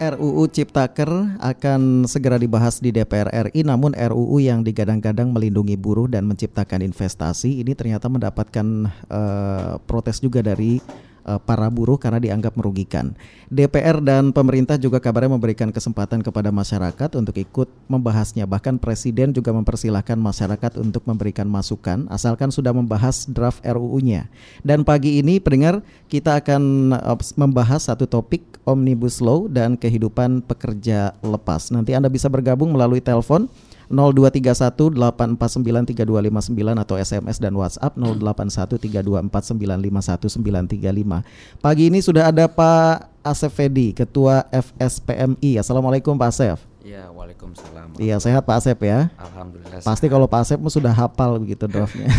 RUU Ciptaker akan segera dibahas di DPR RI namun RUU yang digadang-gadang melindungi buruh dan menciptakan investasi ini ternyata mendapatkan uh, protes juga dari para buruh karena dianggap merugikan. DPR dan pemerintah juga kabarnya memberikan kesempatan kepada masyarakat untuk ikut membahasnya. Bahkan Presiden juga mempersilahkan masyarakat untuk memberikan masukan asalkan sudah membahas draft RUU-nya. Dan pagi ini pendengar kita akan uh, membahas satu topik Omnibus Law dan kehidupan pekerja lepas. Nanti Anda bisa bergabung melalui telepon 0231 849 3259 atau SMS dan WhatsApp 081 Pagi ini sudah ada Pak Asef Fedi, Ketua FSPMI. Assalamualaikum Pak Asef. Iya, waalaikumsalam. Iya, sehat Pak Asep ya. Alhamdulillah. Pasti kalau Pak Asep sudah hafal begitu draftnya.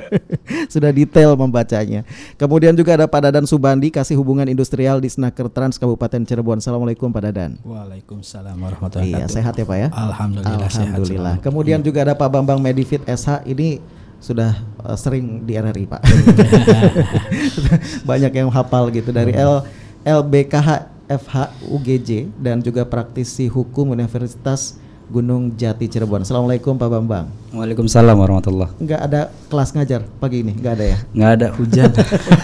sudah detail membacanya. Kemudian juga ada Pak Dadan Subandi, kasih hubungan industrial di Snaker Trans Kabupaten Cirebon. Assalamualaikum Pak Dadan. Waalaikumsalam warahmatullahi wabarakatuh. Iya, sehat ya Pak ya. Alhamdulillah. Alhamdulillah. Sehat Kemudian juga ada Pak Bambang Medifit SH ini sudah uh, sering di RRI Pak. Banyak yang hafal gitu dari L LBKH FHUGJ dan juga praktisi hukum Universitas Gunung Jati Cirebon. Assalamualaikum Pak Bambang. Waalaikumsalam warahmatullah. Enggak ada kelas ngajar pagi ini, enggak ada ya? Enggak ada hujan.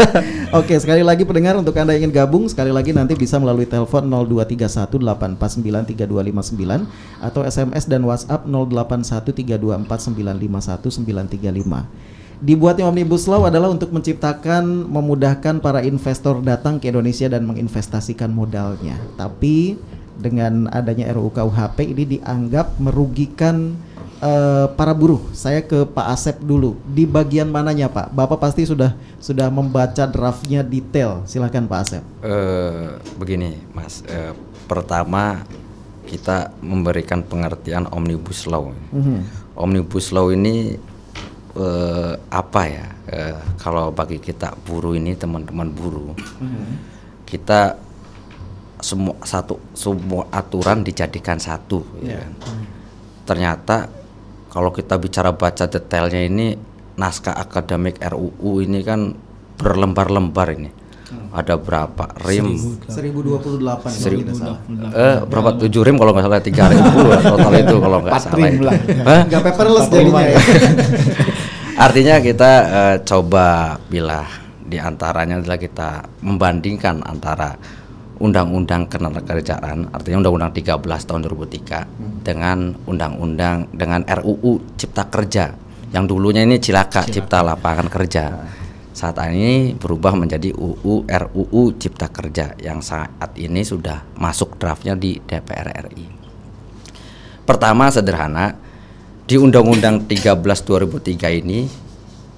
Oke, sekali lagi pendengar untuk Anda yang ingin gabung, sekali lagi nanti bisa melalui telepon 02318493259 atau SMS dan WhatsApp 081324951935. Dibuatnya Omnibus Law adalah untuk menciptakan, memudahkan para investor datang ke Indonesia dan menginvestasikan modalnya. Tapi dengan adanya RUU KUHP ini dianggap merugikan uh, para buruh. Saya ke Pak Asep dulu. Di bagian mananya Pak? Bapak pasti sudah sudah membaca draftnya detail. Silakan Pak Asep. Uh, begini Mas, uh, pertama kita memberikan pengertian Omnibus Law. Mm -hmm. Omnibus Law ini uh, apa ya uh, kalau bagi kita buruh ini teman-teman buruh mm-hmm. kita semua satu semua aturan dijadikan satu yeah. ya kan? mm. ternyata kalau kita bicara baca detailnya ini naskah akademik RUU ini kan berlembar-lembar ini. Hmm. ada berapa? Rim? 1028 Seribu, eh berapa? Tujuh rim kalau nggak salah tiga ribu total itu kalau nggak salah nggak paperless jadinya ya Artinya kita uh, coba bila di antaranya adalah kita membandingkan antara Undang-Undang Ketenagakerjaan, artinya Undang-Undang 13 tahun 2003 hmm. dengan Undang-Undang dengan RUU Cipta Kerja yang dulunya ini Cilaka, Cilaka. Cipta Lapangan Kerja. Saat ini berubah menjadi UU RUU Cipta Kerja yang saat ini sudah masuk draftnya di DPR RI. Pertama sederhana, di Undang-Undang 13 2003 ini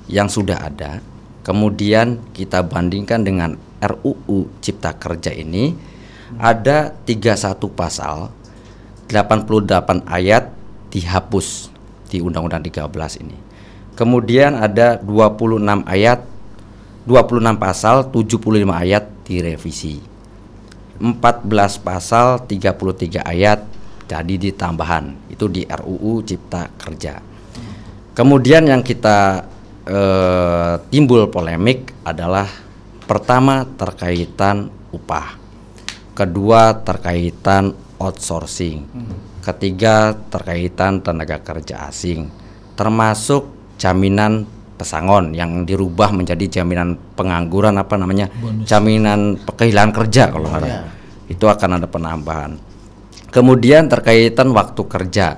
yang sudah ada, kemudian kita bandingkan dengan RUU Cipta Kerja ini ada 31 pasal, 88 ayat dihapus di Undang-Undang 13 ini. Kemudian ada 26 ayat 26 pasal, 75 ayat direvisi. 14 pasal, 33 ayat jadi ditambahan. Itu di RUU Cipta Kerja. Kemudian yang kita eh, timbul polemik adalah pertama terkaitan upah, kedua terkaitan outsourcing, ketiga terkaitan tenaga kerja asing, termasuk jaminan pesangon yang dirubah menjadi jaminan pengangguran apa namanya? Bonus. jaminan kehilangan kerja kalau nggak ya. itu akan ada penambahan Kemudian terkaitan waktu kerja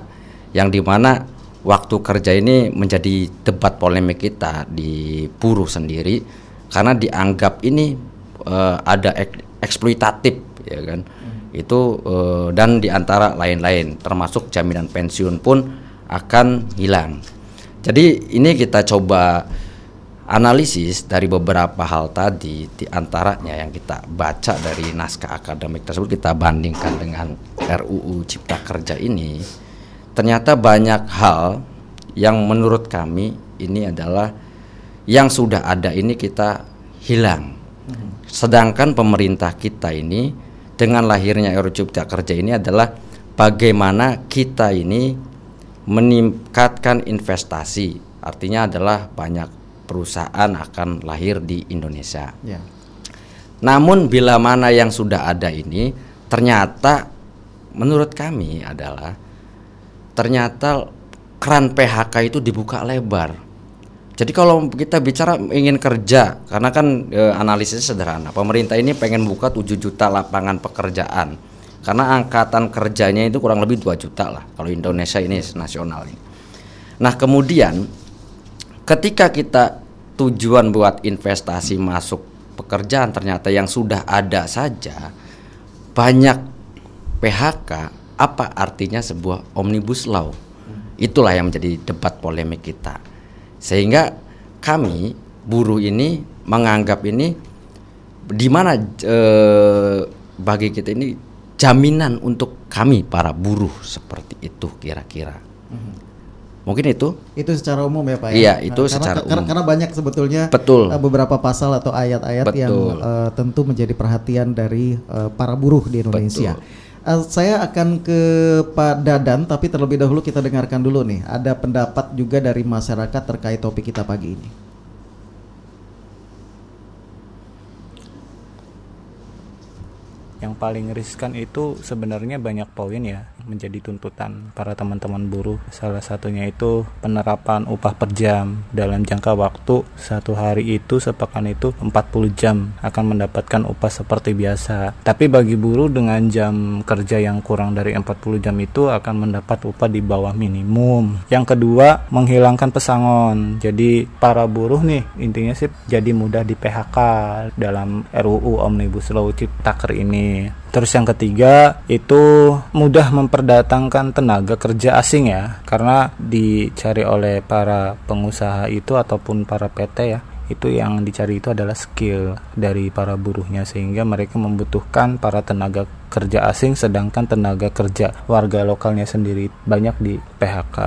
yang di mana waktu kerja ini menjadi debat polemik kita di buruh sendiri karena dianggap ini uh, ada ek eksploitatif ya kan hmm. itu uh, dan di antara lain-lain termasuk jaminan pensiun pun akan hilang jadi ini kita coba analisis dari beberapa hal tadi di antaranya yang kita baca dari naskah akademik tersebut kita bandingkan dengan RUU Cipta Kerja ini ternyata banyak hal yang menurut kami ini adalah yang sudah ada ini kita hilang. Sedangkan pemerintah kita ini dengan lahirnya RUU Cipta Kerja ini adalah bagaimana kita ini meningkatkan investasi. Artinya adalah banyak perusahaan akan lahir di Indonesia. Ya. Namun bila mana yang sudah ada ini ternyata menurut kami adalah ternyata keran PHK itu dibuka lebar. Jadi kalau kita bicara ingin kerja, karena kan e, analisisnya sederhana. Pemerintah ini pengen buka 7 juta lapangan pekerjaan. Karena angkatan kerjanya itu kurang lebih 2 juta lah kalau Indonesia ini nasional ini. Nah, kemudian ketika kita tujuan buat investasi masuk pekerjaan ternyata yang sudah ada saja banyak PHK, apa artinya sebuah omnibus law? Itulah yang menjadi debat polemik kita. Sehingga kami buruh ini menganggap ini di mana e, bagi kita ini jaminan untuk kami para buruh seperti itu kira-kira. Mungkin itu? Itu secara umum ya Pak ya? Iya, itu karena, secara karena, umum. Karena banyak sebetulnya Betul. uh, beberapa pasal atau ayat-ayat yang uh, tentu menjadi perhatian dari uh, para buruh di Indonesia. Uh, saya akan ke Pak Dadan, tapi terlebih dahulu kita dengarkan dulu nih. Ada pendapat juga dari masyarakat terkait topik kita pagi ini. yang paling riskan itu sebenarnya banyak poin ya menjadi tuntutan para teman-teman buruh. Salah satunya itu penerapan upah per jam. Dalam jangka waktu satu hari itu sepekan itu 40 jam akan mendapatkan upah seperti biasa. Tapi bagi buruh dengan jam kerja yang kurang dari 40 jam itu akan mendapat upah di bawah minimum. Yang kedua menghilangkan pesangon. Jadi para buruh nih intinya sih jadi mudah di PHK dalam RUU Omnibus Law Ciptaker ini Terus yang ketiga itu mudah memperdatangkan tenaga kerja asing ya, karena dicari oleh para pengusaha itu ataupun para PT ya, itu yang dicari itu adalah skill dari para buruhnya sehingga mereka membutuhkan para tenaga kerja asing sedangkan tenaga kerja warga lokalnya sendiri banyak di PHK.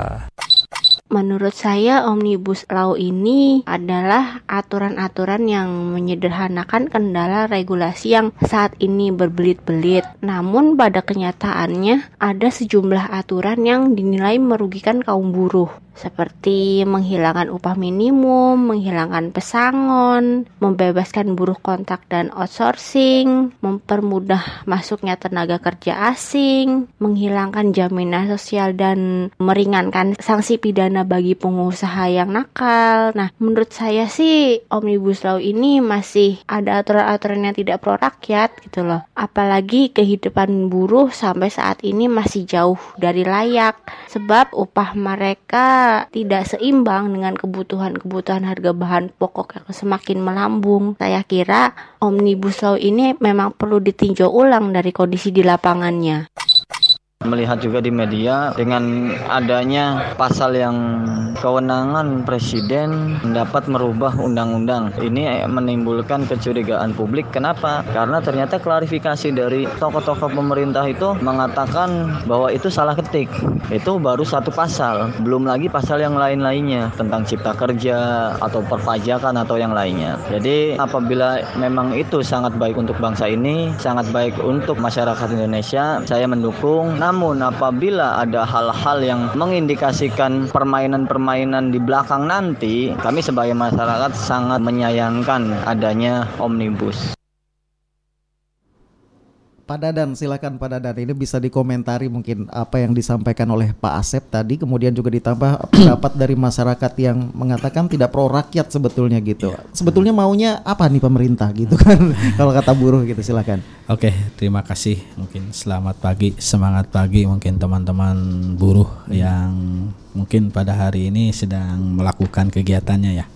Menurut saya Omnibus Law ini adalah aturan-aturan yang menyederhanakan kendala regulasi yang saat ini berbelit-belit. Namun pada kenyataannya ada sejumlah aturan yang dinilai merugikan kaum buruh seperti menghilangkan upah minimum, menghilangkan pesangon, membebaskan buruh kontak dan outsourcing, mempermudah masuknya tenaga kerja asing, menghilangkan jaminan sosial dan meringankan sanksi pidana bagi pengusaha yang nakal. Nah, menurut saya sih Omnibus Law ini masih ada aturan-aturan yang tidak pro rakyat gitu loh. Apalagi kehidupan buruh sampai saat ini masih jauh dari layak sebab upah mereka tidak seimbang dengan kebutuhan-kebutuhan harga bahan pokok yang semakin melambung. Saya kira Omnibus Law ini memang perlu ditinjau ulang dari kondisi di lapangannya melihat juga di media dengan adanya pasal yang kewenangan presiden dapat merubah undang-undang. Ini menimbulkan kecurigaan publik. Kenapa? Karena ternyata klarifikasi dari tokoh-tokoh pemerintah itu mengatakan bahwa itu salah ketik. Itu baru satu pasal, belum lagi pasal yang lain-lainnya tentang cipta kerja atau perpajakan atau yang lainnya. Jadi apabila memang itu sangat baik untuk bangsa ini, sangat baik untuk masyarakat Indonesia, saya mendukung. Namun apabila ada hal-hal yang mengindikasikan permainan-permainan di belakang nanti, kami sebagai masyarakat sangat menyayangkan adanya omnibus. Pak Dadan, silakan Pak Dadan. Ini bisa dikomentari mungkin apa yang disampaikan oleh Pak Asep tadi, kemudian juga ditambah pendapat dari masyarakat yang mengatakan tidak pro rakyat sebetulnya gitu. Yeah. Sebetulnya maunya apa nih pemerintah gitu kan? Kalau kata buruh gitu, silakan. Oke, terima kasih. Mungkin selamat pagi, semangat pagi mungkin teman-teman buruh hmm. yang mungkin pada hari ini sedang melakukan kegiatannya ya.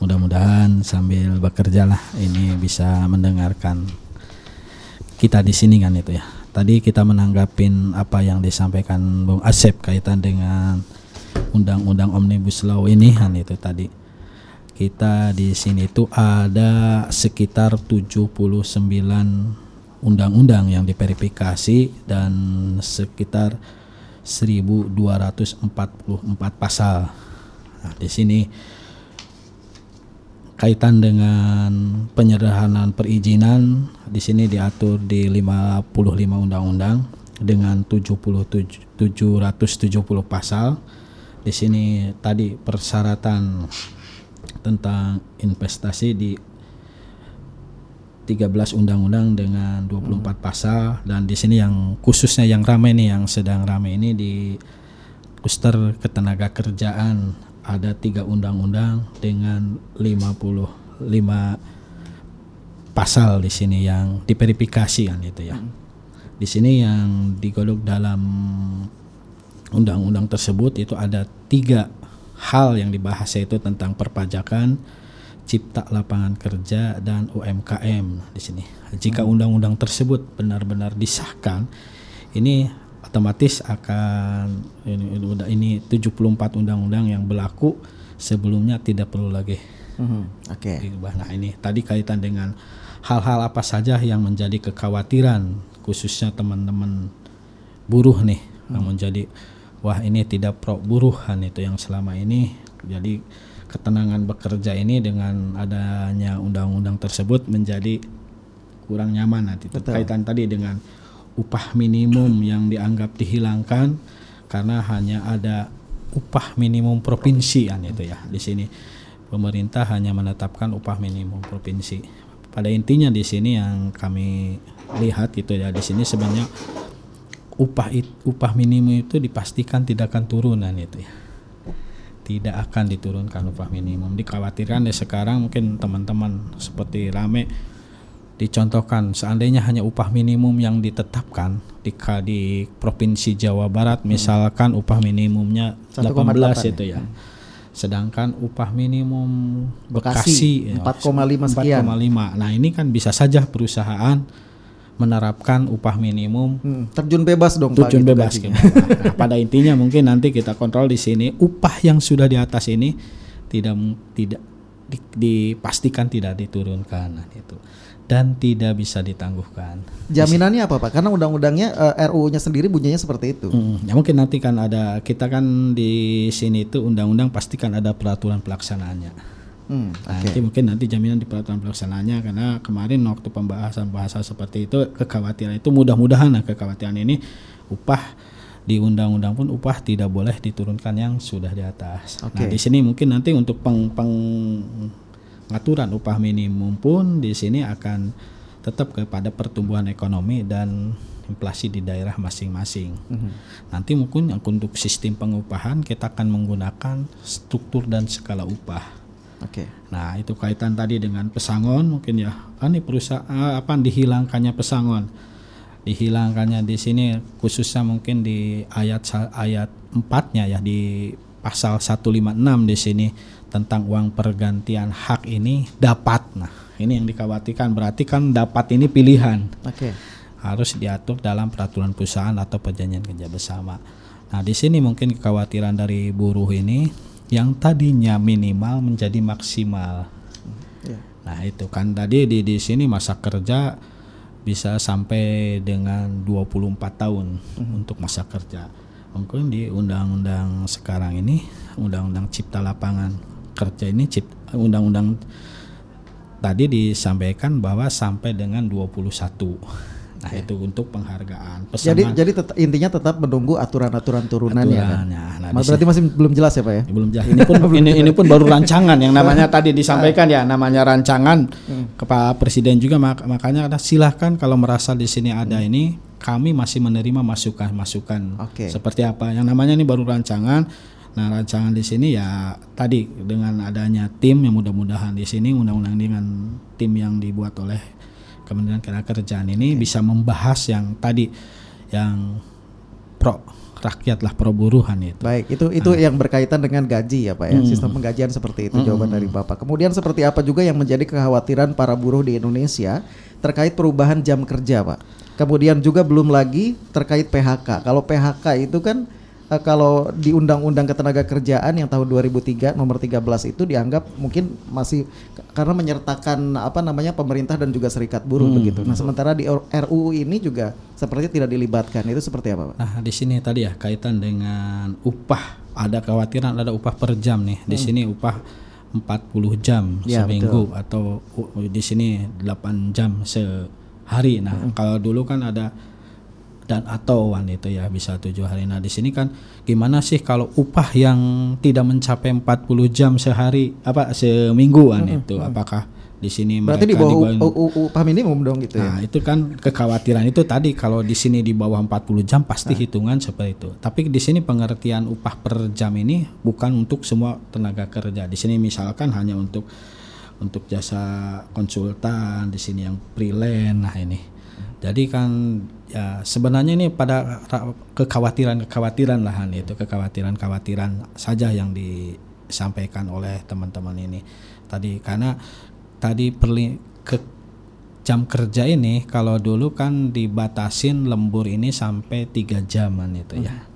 Mudah-mudahan sambil bekerja lah ini bisa mendengarkan kita di sini kan itu ya. Tadi kita menanggapin apa yang disampaikan Bung Asep kaitan dengan undang-undang Omnibus Law ini kan itu tadi. Kita di sini itu ada sekitar 79 undang-undang yang diverifikasi dan sekitar 1244 pasal. Nah, di sini kaitan dengan penyederhanaan perizinan di sini diatur di 55 undang-undang dengan 77 770 pasal. Di sini tadi persyaratan tentang investasi di 13 undang-undang dengan 24 hmm. pasal dan di sini yang khususnya yang ramai nih yang sedang ramai ini di Kuster Ketenaga Kerjaan ada tiga undang-undang dengan 55 pasal di sini yang diverifikasi kan itu ya. Hmm. Di sini yang digodok dalam undang-undang tersebut itu ada tiga hal yang dibahas yaitu tentang perpajakan, cipta lapangan kerja dan UMKM di sini. Jika hmm. undang-undang tersebut benar-benar disahkan, ini otomatis akan ini ini 74 undang-undang yang berlaku sebelumnya tidak perlu lagi. Hmm. Oke. Okay. Nah ini tadi kaitan dengan hal-hal apa saja yang menjadi kekhawatiran khususnya teman-teman buruh nih hmm. yang menjadi wah ini tidak pro buruhan itu yang selama ini jadi ketenangan bekerja ini dengan adanya undang-undang tersebut menjadi kurang nyaman nanti kaitan tadi dengan upah minimum yang dianggap dihilangkan karena hanya ada upah minimum provinsi kan itu ya. Di sini pemerintah hanya menetapkan upah minimum provinsi. Pada intinya di sini yang kami lihat gitu ya di sini sebenarnya upah upah minimum itu dipastikan tidak akan turunan itu ya. Tidak akan diturunkan upah minimum. Dikhawatirkan ya sekarang mungkin teman-teman seperti rame dicontohkan seandainya hanya upah minimum yang ditetapkan di di provinsi Jawa Barat hmm. misalkan upah minimumnya 18 itu ya. Hmm. Sedangkan upah minimum Bekasi, Bekasi 4,5 sekian. 4,5. Nah, ini kan bisa saja perusahaan menerapkan upah minimum hmm, terjun bebas dong terjun Pak, bebas gitu nah, pada intinya mungkin nanti kita kontrol di sini upah yang sudah di atas ini tidak tidak di, dipastikan tidak diturunkan nah, itu dan tidak bisa ditangguhkan. Jaminannya apa Pak? Karena undang-undangnya uh, eh, RUU-nya sendiri bunyinya seperti itu. Hmm, ya mungkin nanti kan ada kita kan di sini itu undang-undang pastikan ada peraturan pelaksanaannya. Hmm, nah, okay. nanti mungkin nanti jaminan di peraturan pelaksanaannya karena kemarin waktu pembahasan bahasa seperti itu kekhawatiran itu mudah-mudahan nah kekhawatiran ini upah di undang-undang pun upah tidak boleh diturunkan yang sudah di atas. Okay. Nah di sini mungkin nanti untuk peng, pengaturan upah minimum pun di sini akan tetap kepada pertumbuhan ekonomi dan inflasi di daerah masing-masing. Mm -hmm. Nanti mungkin untuk sistem pengupahan kita akan menggunakan struktur dan skala upah. Oke. Okay. Nah, itu kaitan tadi dengan pesangon mungkin ya. Kan ini perusahaan eh, apa dihilangkannya pesangon. Dihilangkannya di sini khususnya mungkin di ayat ayat 4-nya ya di pasal 156 di sini tentang uang pergantian hak ini dapat. Nah, ini yang dikhawatirkan berarti kan dapat ini pilihan. Oke. Okay. Harus diatur dalam peraturan perusahaan atau perjanjian kerja bersama. Nah, di sini mungkin kekhawatiran dari buruh ini yang tadinya minimal menjadi maksimal. Ya. Nah itu kan tadi di di sini masa kerja bisa sampai dengan 24 tahun hmm. untuk masa kerja. Mungkin di undang-undang sekarang ini, undang-undang cipta lapangan kerja ini undang-undang tadi disampaikan bahwa sampai dengan 21 Nah okay. itu untuk penghargaan. Pesangan, jadi jadi tet intinya tetap menunggu aturan-aturan turunannya. Kan? Nah, berarti masih belum jelas ya pak ya? Belum jelas. Ini pun ini, ini pun baru rancangan yang namanya tadi disampaikan ya namanya rancangan hmm. ke Pak Presiden juga mak makanya ada silahkan kalau merasa di sini ada hmm. ini kami masih menerima masukan-masukan okay. seperti apa yang namanya ini baru rancangan. Nah rancangan di sini ya tadi dengan adanya tim yang mudah-mudahan di sini undang-undang dengan tim yang dibuat oleh Kementerian Ketenagakerjaan ini okay. bisa membahas yang tadi yang pro rakyat lah pro buruhan itu. Baik, itu itu nah. yang berkaitan dengan gaji ya Pak ya. Hmm. Sistem penggajian seperti itu hmm. jawaban dari Bapak. Kemudian seperti apa juga yang menjadi kekhawatiran para buruh di Indonesia terkait perubahan jam kerja, Pak. Kemudian juga belum lagi terkait PHK. Kalau PHK itu kan uh, kalau di Undang-Undang Ketenagakerjaan yang tahun 2003 nomor 13 itu dianggap mungkin masih karena menyertakan apa namanya pemerintah dan juga serikat buruh hmm. begitu. Nah, sementara di RUU ini juga seperti tidak dilibatkan. Itu seperti apa, Pak? Nah, di sini tadi ya kaitan dengan upah. Ada kekhawatiran ada upah per jam nih. Di hmm. sini upah 40 jam ya, seminggu betul. atau uh, di sini 8 jam sehari. Nah, hmm. kalau dulu kan ada dan atau wan itu ya bisa tujuh hari. Nah di sini kan gimana sih kalau upah yang tidak mencapai 40 jam sehari apa semingguan mm -hmm. itu apakah di sini Berarti di bawah upah minimum dong gitu nah, ya. itu kan kekhawatiran itu tadi kalau di sini di bawah 40 jam pasti nah. hitungan seperti itu. Tapi di sini pengertian upah per jam ini bukan untuk semua tenaga kerja. Di sini misalkan hanya untuk untuk jasa konsultan, di sini yang freelance. Nah, ini. Jadi kan ya sebenarnya ini pada kekhawatiran-kekhawatiran lah itu kekhawatiran-kekhawatiran saja yang disampaikan oleh teman-teman ini tadi karena tadi perli ke jam kerja ini kalau dulu kan dibatasin lembur ini sampai tiga jaman itu ya.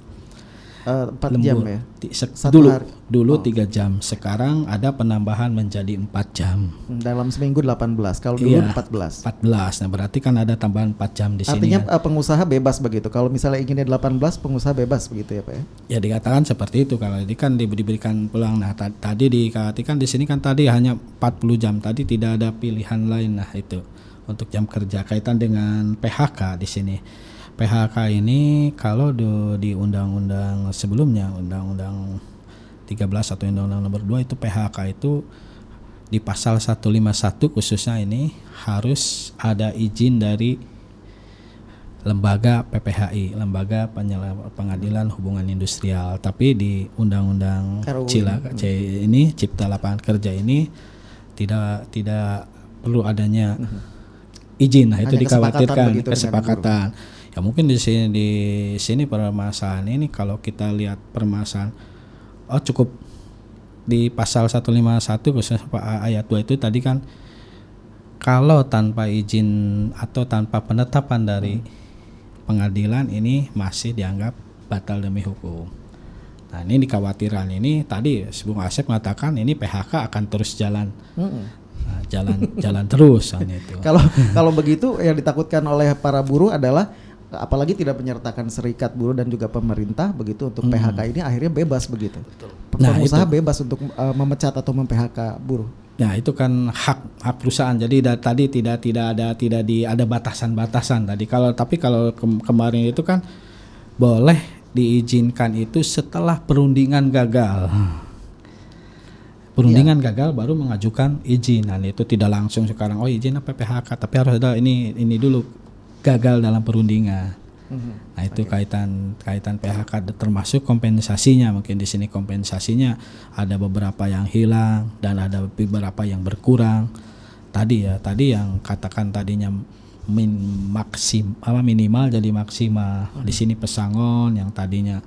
Hmm. Uh, jam ya. Satu dulu hari. dulu oh. tiga jam. Sekarang ada penambahan menjadi empat jam. Hmm, dalam seminggu 18. Kalau dulu iya, 14. 14. Nah, berarti kan ada tambahan empat jam di sini. Artinya ya. pengusaha bebas begitu. Kalau misalnya inginnya 18, pengusaha bebas begitu ya, Pak ya. Ya dikatakan seperti itu kalau ini kan diberikan peluang. Nah, tadi dikatakan di sini kan tadi hanya 40 jam. Tadi tidak ada pilihan lain nah itu untuk jam kerja kaitan dengan PHK di sini PHK ini kalau di undang-undang sebelumnya undang-undang 13 atau undang-undang nomor 2 itu PHK itu di pasal 151 khususnya ini harus ada izin dari lembaga PPHI, lembaga pengadilan hubungan industrial. Tapi di undang-undang Cila C ini Cipta Lapangan Kerja ini tidak tidak perlu adanya mhm. izin. Nah, itu dikhawatirkan kesepakatan ya mungkin di sini di sini permasalahan ini kalau kita lihat permasalahan oh cukup di pasal 151 khususnya ayat 2 itu tadi kan kalau tanpa izin atau tanpa penetapan dari pengadilan ini masih dianggap batal demi hukum. Nah ini dikhawatirkan ini tadi Bung Asep mengatakan ini PHK akan terus jalan. Nah, jalan jalan terus itu. Kalau kalau begitu yang ditakutkan oleh para buruh adalah apalagi tidak menyertakan serikat buruh dan juga pemerintah begitu untuk hmm. PHK ini akhirnya bebas begitu. Betul. Nah, Pengusaha itu. bebas untuk uh, memecat atau mem-PHK buruh. Nah, itu kan hak hak perusahaan. Jadi da, tadi tidak tidak ada tidak di ada batasan-batasan tadi. Kalau tapi kalau ke, kemarin itu kan boleh diizinkan itu setelah perundingan gagal. Perundingan ya. gagal baru mengajukan izin. Nah, itu tidak langsung sekarang oh izin apa PHK, tapi harus ada ini ini dulu gagal dalam perundingan. Mm-hmm. Nah itu okay. kaitan kaitan PHK termasuk kompensasinya mungkin di sini kompensasinya ada beberapa yang hilang dan ada beberapa yang berkurang. Tadi ya tadi yang katakan tadinya min maksim apa minimal jadi maksimal. Mm-hmm. Di sini pesangon yang tadinya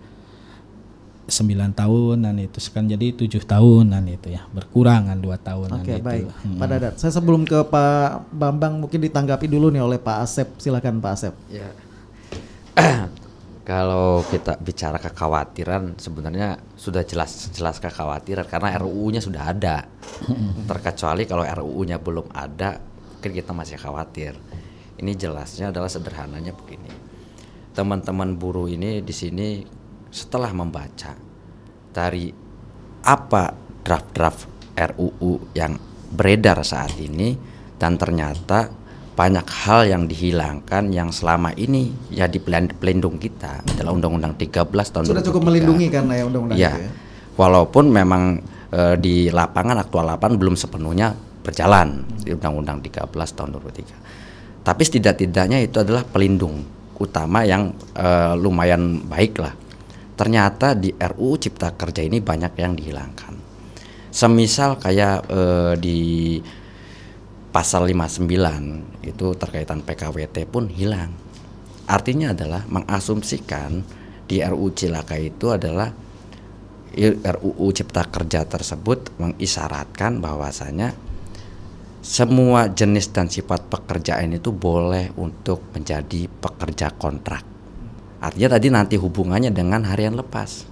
9 tahunan itu sekarang jadi tujuh tahunan itu ya berkurangan dua tahunan Oke okay, baik. Hmm. Pak Dadat saya sebelum ke Pak Bambang mungkin ditanggapi dulu nih oleh Pak Asep. Silakan Pak Asep. Ya. Kalau kita bicara kekhawatiran sebenarnya sudah jelas jelas kekhawatiran karena RUU-nya sudah ada. Terkecuali kalau RUU-nya belum ada kan kita masih khawatir. Ini jelasnya adalah sederhananya begini. Teman-teman buruh ini di sini setelah membaca dari apa draft-draft RUU yang beredar saat ini dan ternyata banyak hal yang dihilangkan yang selama ini ya di pelindung kita adalah Undang-Undang 13 tahun Sudah 2003. cukup melindungi karena ya Undang-Undang ya, itu ya. Walaupun memang e, di lapangan aktual lapangan belum sepenuhnya berjalan di Undang-Undang 13 tahun 2003. Tapi setidak-tidaknya itu adalah pelindung utama yang e, lumayan baik lah ternyata di RUU Cipta Kerja ini banyak yang dihilangkan. Semisal kayak eh, di pasal 59 itu terkaitan PKWT pun hilang. Artinya adalah mengasumsikan di RUU Cilaka itu adalah RUU Cipta Kerja tersebut mengisyaratkan bahwasanya semua jenis dan sifat pekerjaan itu boleh untuk menjadi pekerja kontrak Artinya tadi nanti hubungannya dengan harian lepas.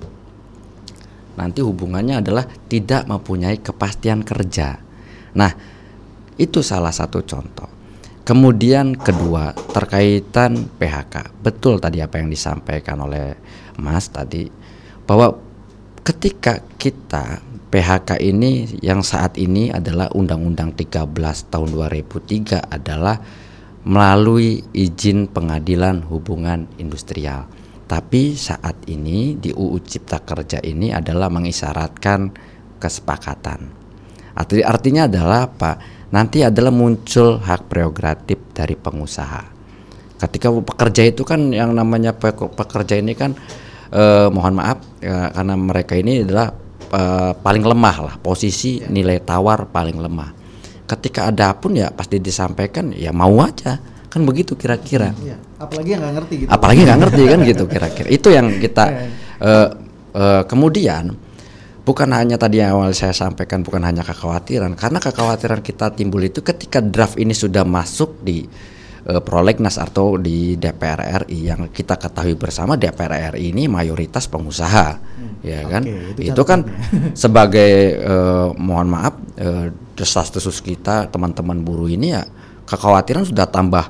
Nanti hubungannya adalah tidak mempunyai kepastian kerja. Nah, itu salah satu contoh. Kemudian kedua, terkaitan PHK. Betul tadi apa yang disampaikan oleh Mas tadi bahwa ketika kita PHK ini yang saat ini adalah Undang-Undang 13 tahun 2003 adalah melalui izin pengadilan hubungan industrial. Tapi saat ini di UU Cipta Kerja ini adalah mengisyaratkan kesepakatan. Arti, artinya adalah apa? nanti adalah muncul hak prerogatif dari pengusaha. Ketika pekerja itu kan yang namanya pekerja ini kan eh, mohon maaf ya, karena mereka ini adalah eh, paling lemah lah posisi nilai tawar paling lemah. Ketika ada pun ya pasti disampaikan ya mau aja kan begitu kira-kira. Iya. Apalagi yang nggak ngerti gitu. Apalagi nggak ngerti kan gitu kira-kira. Itu yang kita eh, eh, kemudian bukan hanya tadi yang awal saya sampaikan bukan hanya kekhawatiran karena kekhawatiran kita timbul itu ketika draft ini sudah masuk di uh, prolegnas atau di DPR RI yang kita ketahui bersama DPR RI ini mayoritas pengusaha ya kan? itu itu, kan sebagai eh, mohon maaf uh, desas-desus kita teman-teman buruh ini ya kekhawatiran sudah tambah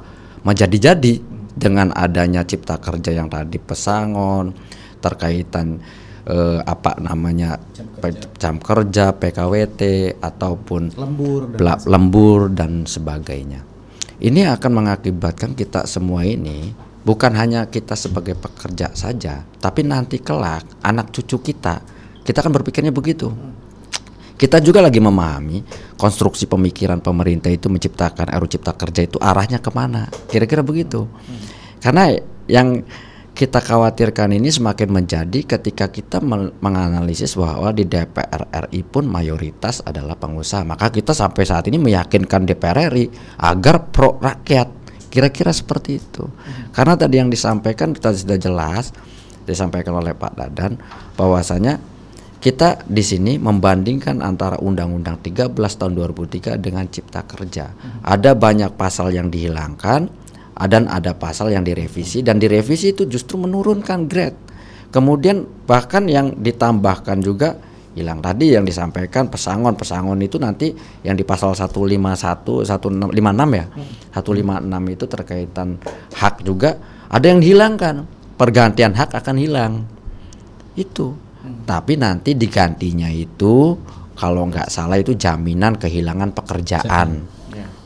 menjadi-jadi dengan adanya cipta kerja yang tadi pesangon terkaitan eh, apa namanya pe- jam kerja PKWT ataupun Lembur dan lembur dan sebagainya. Ini akan mengakibatkan kita semua ini bukan hanya kita sebagai pekerja saja, tapi nanti kelak anak cucu kita, kita kan berpikirnya begitu. Kita juga lagi memahami konstruksi pemikiran pemerintah itu menciptakan RUU Cipta Kerja itu arahnya ke mana, kira-kira begitu. Karena yang kita khawatirkan ini semakin menjadi ketika kita menganalisis bahwa di DPR RI pun mayoritas adalah pengusaha. Maka kita sampai saat ini meyakinkan DPR RI agar pro rakyat. Kira-kira seperti itu. Karena tadi yang disampaikan kita sudah jelas disampaikan oleh Pak Dadan bahwasanya kita di sini membandingkan antara Undang-Undang 13 tahun 2003 dengan Cipta Kerja. Ada banyak pasal yang dihilangkan dan ada pasal yang direvisi dan direvisi itu justru menurunkan grade. Kemudian bahkan yang ditambahkan juga hilang tadi yang disampaikan pesangon pesangon itu nanti yang di pasal 151 156 ya. 156 itu terkaitan hak juga ada yang dihilangkan. Pergantian hak akan hilang. Itu. Tapi nanti digantinya itu kalau nggak salah itu jaminan kehilangan pekerjaan.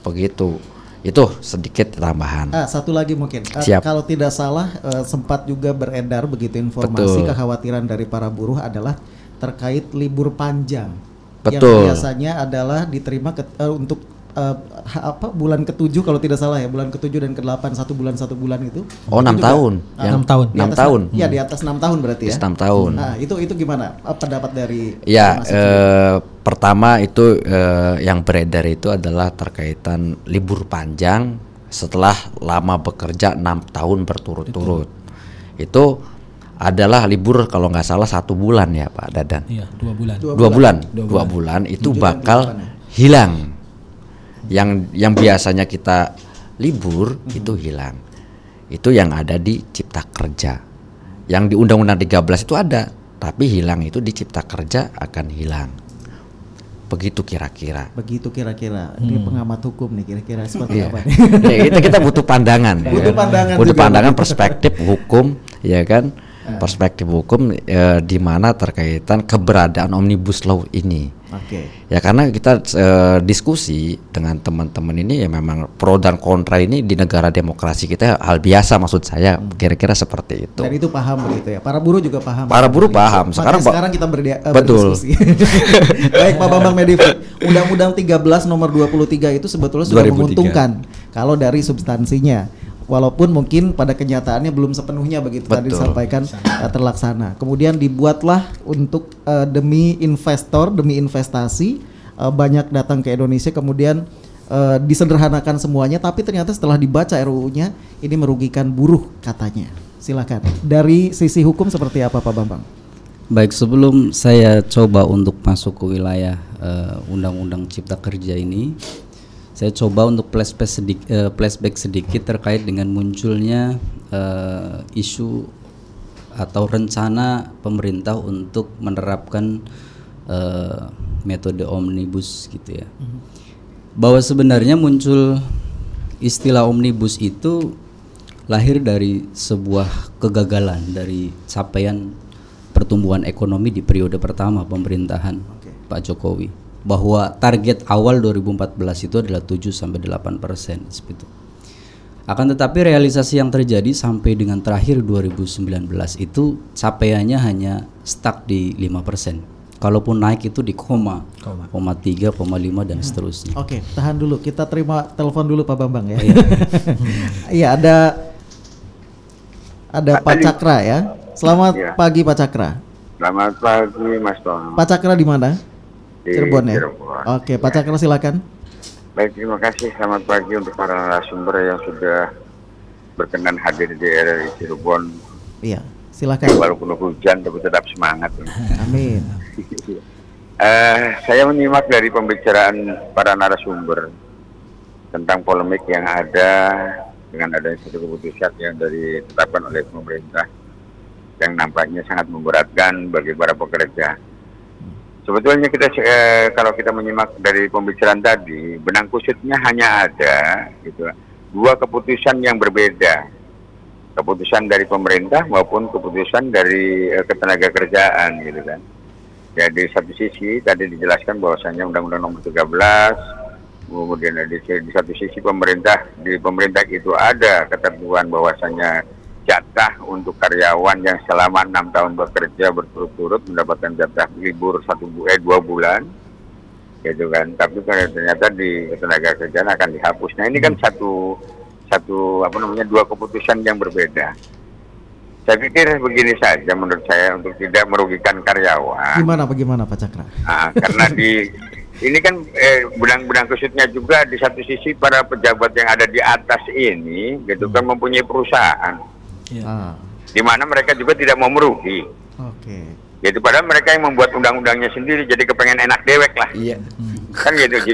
Begitu. Itu sedikit tambahan. Ah, satu lagi mungkin. Ah, Siap. kalau tidak salah eh, sempat juga beredar begitu informasi Betul. kekhawatiran dari para buruh adalah terkait libur panjang. Yang Betul. biasanya adalah diterima ke- eh, untuk ha- apa bulan ketujuh kalau tidak salah ya bulan ketujuh dan ke delapan satu bulan satu bulan itu. Oh, Itu enam tahun. Ah, Enam tahun. di Enam tahun. Iya di atas enam tahun berarti ya. Enam tahun. Nah itu itu gimana Eh, pendapat dari Ya, eh, pertama itu eh, yang beredar itu adalah terkaitan libur panjang setelah lama bekerja enam tahun berturut-turut. Itu adalah libur kalau nggak salah satu bulan ya Pak Dadan. Iya, dua bulan. Dua, bulan, dua bulan itu bakal hilang. Yang yang biasanya kita libur itu hilang. Itu yang ada di Cipta Kerja. Yang di Undang-Undang 13 itu ada, tapi hilang itu di Cipta Kerja akan hilang. Begitu kira-kira. begitu kira-kira ini pengamat hukum nih kira-kira seperti Iya. apa nih? ya, kita kita butuh pandangan. ya Butuh pandangan Butuh pandangan perspektif hukum, ya kan? Perspektif hukum eh, di mana terkaitan keberadaan omnibus law ini. Oke. Ya karena kita eh, diskusi dengan teman-teman ini ya memang pro dan kontra ini di negara demokrasi kita hal biasa maksud saya kira-kira seperti itu. Dan itu paham begitu ya. Para buruh juga paham. Para buruh paham. Makanya Sekarang sekarang, Pak- kita berdia, eh, Betul. berdiskusi. Baik Pak Bambang Medifit, Undang-Undang 13 nomor 23 itu sebetulnya sudah 2003. menguntungkan kalau dari substansinya. Walaupun mungkin pada kenyataannya belum sepenuhnya begitu tadi Betul. disampaikan eh, terlaksana. Kemudian dibuatlah untuk eh, demi investor, demi investasi eh, banyak datang ke Indonesia kemudian eh, disederhanakan semuanya tapi ternyata setelah dibaca RUU-nya ini merugikan buruh katanya. Silakan. Dari sisi hukum seperti apa Pak Bambang? Baik, sebelum saya coba untuk masuk ke wilayah eh, Undang-Undang Cipta Kerja ini, saya coba untuk flashback sedikit, flashback sedikit terkait dengan munculnya eh, isu atau rencana pemerintah untuk menerapkan eh, metode omnibus gitu ya. Bahwa sebenarnya muncul istilah omnibus itu lahir dari sebuah kegagalan dari capaian pertumbuhan ekonomi di periode pertama pemerintahan Pak Jokowi bahwa target awal 2014 itu adalah 7 sampai 8 persen seperti itu. Akan tetapi realisasi yang terjadi sampai dengan terakhir 2019 itu capaiannya hanya stuck di 5 persen. kalaupun naik itu di koma, koma tiga, koma lima dan seterusnya. Oke, tahan dulu. Kita terima telepon dulu Pak Bambang ya. Iya, ada ada Pak Cakra ya. Selamat ya. pagi Pak Cakra. Selamat pagi Mas Tom. Pak Cakra di mana? Di Cirebon ya. Cirebon. Oke, Pak Cakra silakan. Baik, terima kasih. Selamat pagi untuk para narasumber yang sudah berkenan hadir di RRI Cirebon. Iya, silakan. Walaupun hujan, tapi tetap semangat. Amin. uh, saya menyimak dari pembicaraan para narasumber tentang polemik yang ada dengan adanya satu keputusan yang dari ditetapkan oleh pemerintah yang nampaknya sangat memberatkan bagi para pekerja. Sebetulnya kita eh, kalau kita menyimak dari pembicaraan tadi, benang kusutnya hanya ada gitu dua keputusan yang berbeda. Keputusan dari pemerintah maupun keputusan dari eh, ketenaga kerjaan gitu kan. Jadi satu sisi tadi dijelaskan bahwasanya Undang-Undang Nomor 13 kemudian di, di satu sisi pemerintah di pemerintah itu ada ketentuan bahwasanya jatah untuk karyawan yang selama enam tahun bekerja berturut-turut mendapatkan jatah libur satu eh dua bulan. Gitu kan. Tapi ternyata di tenaga kerjaan akan dihapus. Nah ini kan hmm. satu satu apa namanya dua keputusan yang berbeda. Saya pikir begini saja menurut saya untuk tidak merugikan karyawan. Gimana bagaimana Pak Cakra? Nah, karena di ini kan eh, benang-benang kusutnya juga di satu sisi para pejabat yang ada di atas ini gitu kan hmm. mempunyai perusahaan ya. ah. di mana mereka juga tidak mau merugi oke okay. Gitu padahal mereka yang membuat undang-undangnya sendiri jadi kepengen enak dewek lah. Iya. Kan gitu.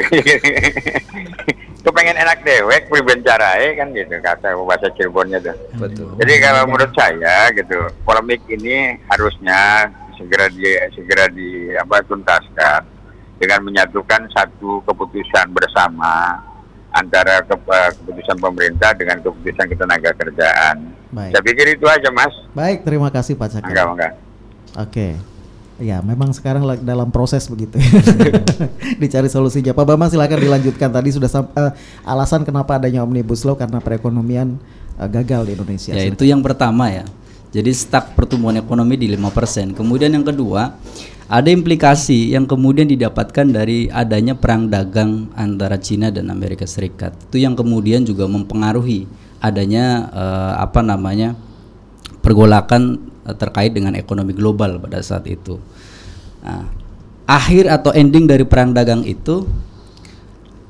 kepengen enak dewek pribencarai kan gitu kata bahasa Cirebonnya tuh. Betul. Jadi kalau menurut saya gitu polemik ini harusnya segera di segera di apa tuntaskan dengan menyatukan satu keputusan bersama antara ke, keputusan pemerintah dengan keputusan ketenaga kerjaan. Baik. Saya pikir itu aja, Mas. Baik, terima kasih Pak Cakra. Enggak, enggak. Oke. Ya, memang sekarang dalam proses begitu. Dicari solusinya. Pak Bambang silakan dilanjutkan. Tadi sudah uh, alasan kenapa adanya Omnibus Law karena perekonomian uh, gagal di Indonesia. Ya, silakan. itu yang pertama ya. Jadi stuck pertumbuhan ekonomi di 5%. Kemudian yang kedua, ada implikasi yang kemudian didapatkan dari adanya perang dagang antara Cina dan Amerika Serikat. Itu yang kemudian juga mempengaruhi adanya uh, apa namanya pergolakan uh, terkait dengan ekonomi global pada saat itu. Nah, akhir atau ending dari perang dagang itu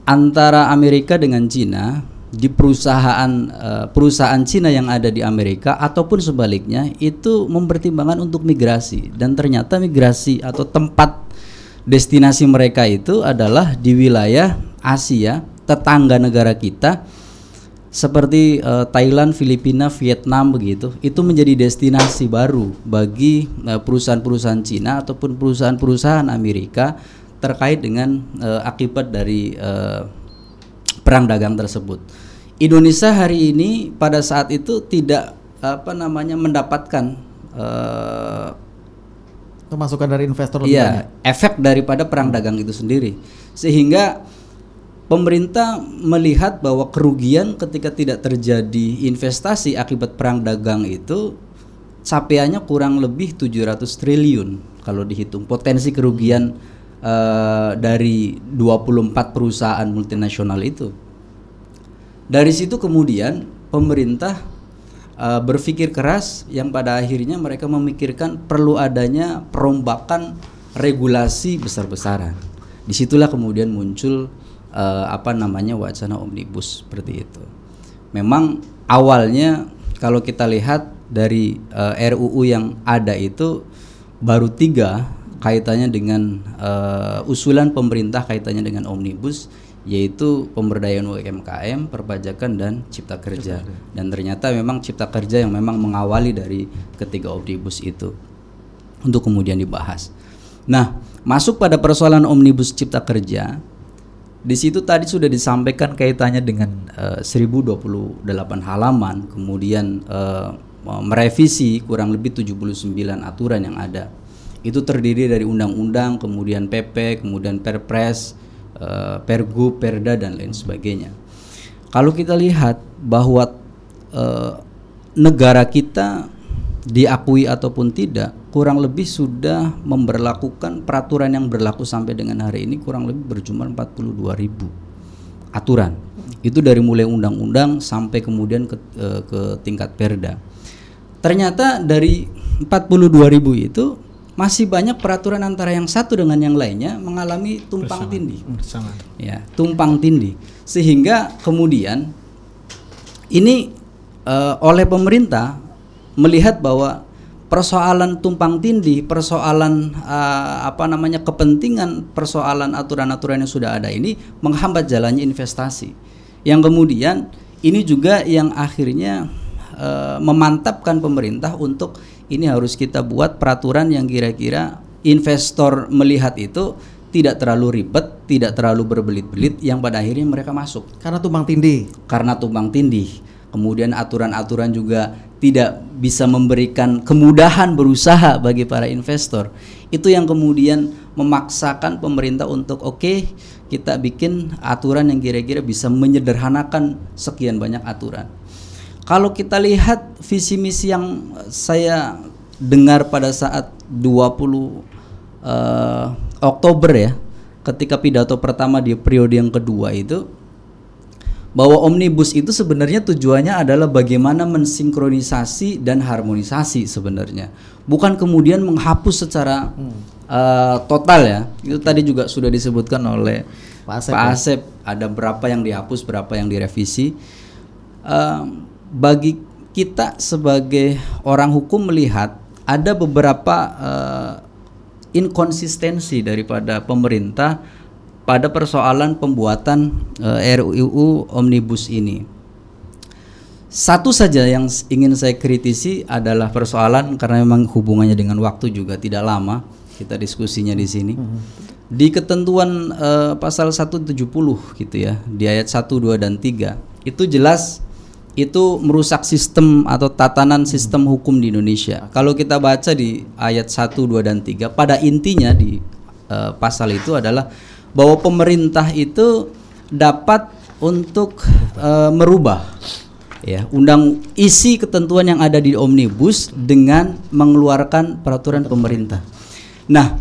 antara Amerika dengan Cina di perusahaan uh, perusahaan Cina yang ada di Amerika ataupun sebaliknya itu mempertimbangkan untuk migrasi. Dan ternyata migrasi atau tempat destinasi mereka itu adalah di wilayah Asia tetangga negara kita seperti uh, Thailand, Filipina, Vietnam begitu. Itu menjadi destinasi baru bagi uh, perusahaan-perusahaan Cina ataupun perusahaan-perusahaan Amerika terkait dengan uh, akibat dari uh, perang dagang tersebut. Indonesia hari ini pada saat itu tidak apa namanya mendapatkan uh, masukan dari investor iya, efek daripada perang dagang itu sendiri. Sehingga pemerintah melihat bahwa kerugian ketika tidak terjadi investasi akibat perang dagang itu capaiannya kurang lebih 700 triliun kalau dihitung potensi kerugian uh, dari 24 perusahaan multinasional itu. Dari situ kemudian pemerintah uh, berpikir keras yang pada akhirnya mereka memikirkan perlu adanya perombakan regulasi besar-besaran. Di situlah kemudian muncul uh, apa namanya wacana omnibus seperti itu. Memang awalnya kalau kita lihat dari uh, RUU yang ada itu baru tiga kaitannya dengan uh, usulan pemerintah kaitannya dengan omnibus yaitu pemberdayaan UMKM, perpajakan dan cipta kerja. Dan ternyata memang cipta kerja yang memang mengawali dari ketiga omnibus itu untuk kemudian dibahas. Nah, masuk pada persoalan omnibus cipta kerja, di situ tadi sudah disampaikan kaitannya dengan uh, eh, 1028 halaman, kemudian uh, merevisi kurang lebih 79 aturan yang ada itu terdiri dari undang-undang, kemudian PP, kemudian Perpres, uh, Pergub, Perda dan lain sebagainya. Kalau kita lihat bahwa uh, negara kita diakui ataupun tidak kurang lebih sudah memberlakukan peraturan yang berlaku sampai dengan hari ini kurang lebih berjumlah 42 ribu aturan. Itu dari mulai undang-undang sampai kemudian ke, eh, ke tingkat perda. Ternyata dari 42 ribu itu masih banyak peraturan antara yang satu dengan yang lainnya mengalami tumpang tindih. Ya, tumpang tindih. Sehingga kemudian ini uh, oleh pemerintah melihat bahwa persoalan tumpang tindih, persoalan uh, apa namanya kepentingan persoalan aturan-aturan yang sudah ada ini menghambat jalannya investasi. Yang kemudian ini juga yang akhirnya uh, memantapkan pemerintah untuk ini harus kita buat peraturan yang kira-kira investor melihat itu tidak terlalu ribet, tidak terlalu berbelit-belit yang pada akhirnya mereka masuk. Karena tumpang tindih. Karena tumpang tindih. Kemudian aturan-aturan juga tidak bisa memberikan kemudahan berusaha bagi para investor. Itu yang kemudian memaksakan pemerintah untuk oke, okay, kita bikin aturan yang kira-kira bisa menyederhanakan sekian banyak aturan. Kalau kita lihat visi misi yang saya dengar pada saat 20 uh, eh, Oktober ya, ketika pidato pertama di periode yang kedua itu bahwa omnibus itu sebenarnya tujuannya adalah bagaimana mensinkronisasi dan harmonisasi sebenarnya, bukan kemudian menghapus secara hmm. uh, total ya. Itu tadi juga sudah disebutkan oleh Pak Asep, Pak ya? Asep ya? ada berapa yang dihapus, berapa yang direvisi. Uh, bagi kita sebagai orang hukum melihat ada beberapa uh, inkonsistensi daripada pemerintah pada persoalan pembuatan uh, eh, RUU Omnibus ini. Satu saja yang ingin saya kritisi adalah persoalan karena memang hubungannya dengan waktu juga tidak lama kita diskusinya di sini. Di ketentuan uh, pasal 170 gitu ya, di ayat 1, 2 dan 3 itu jelas itu merusak sistem atau tatanan sistem hukum di Indonesia. Kalau kita baca di ayat 1, 2 dan 3 pada intinya di uh, pasal itu adalah bahwa pemerintah itu dapat untuk uh, merubah ya undang isi ketentuan yang ada di omnibus dengan mengeluarkan peraturan pemerintah. Nah,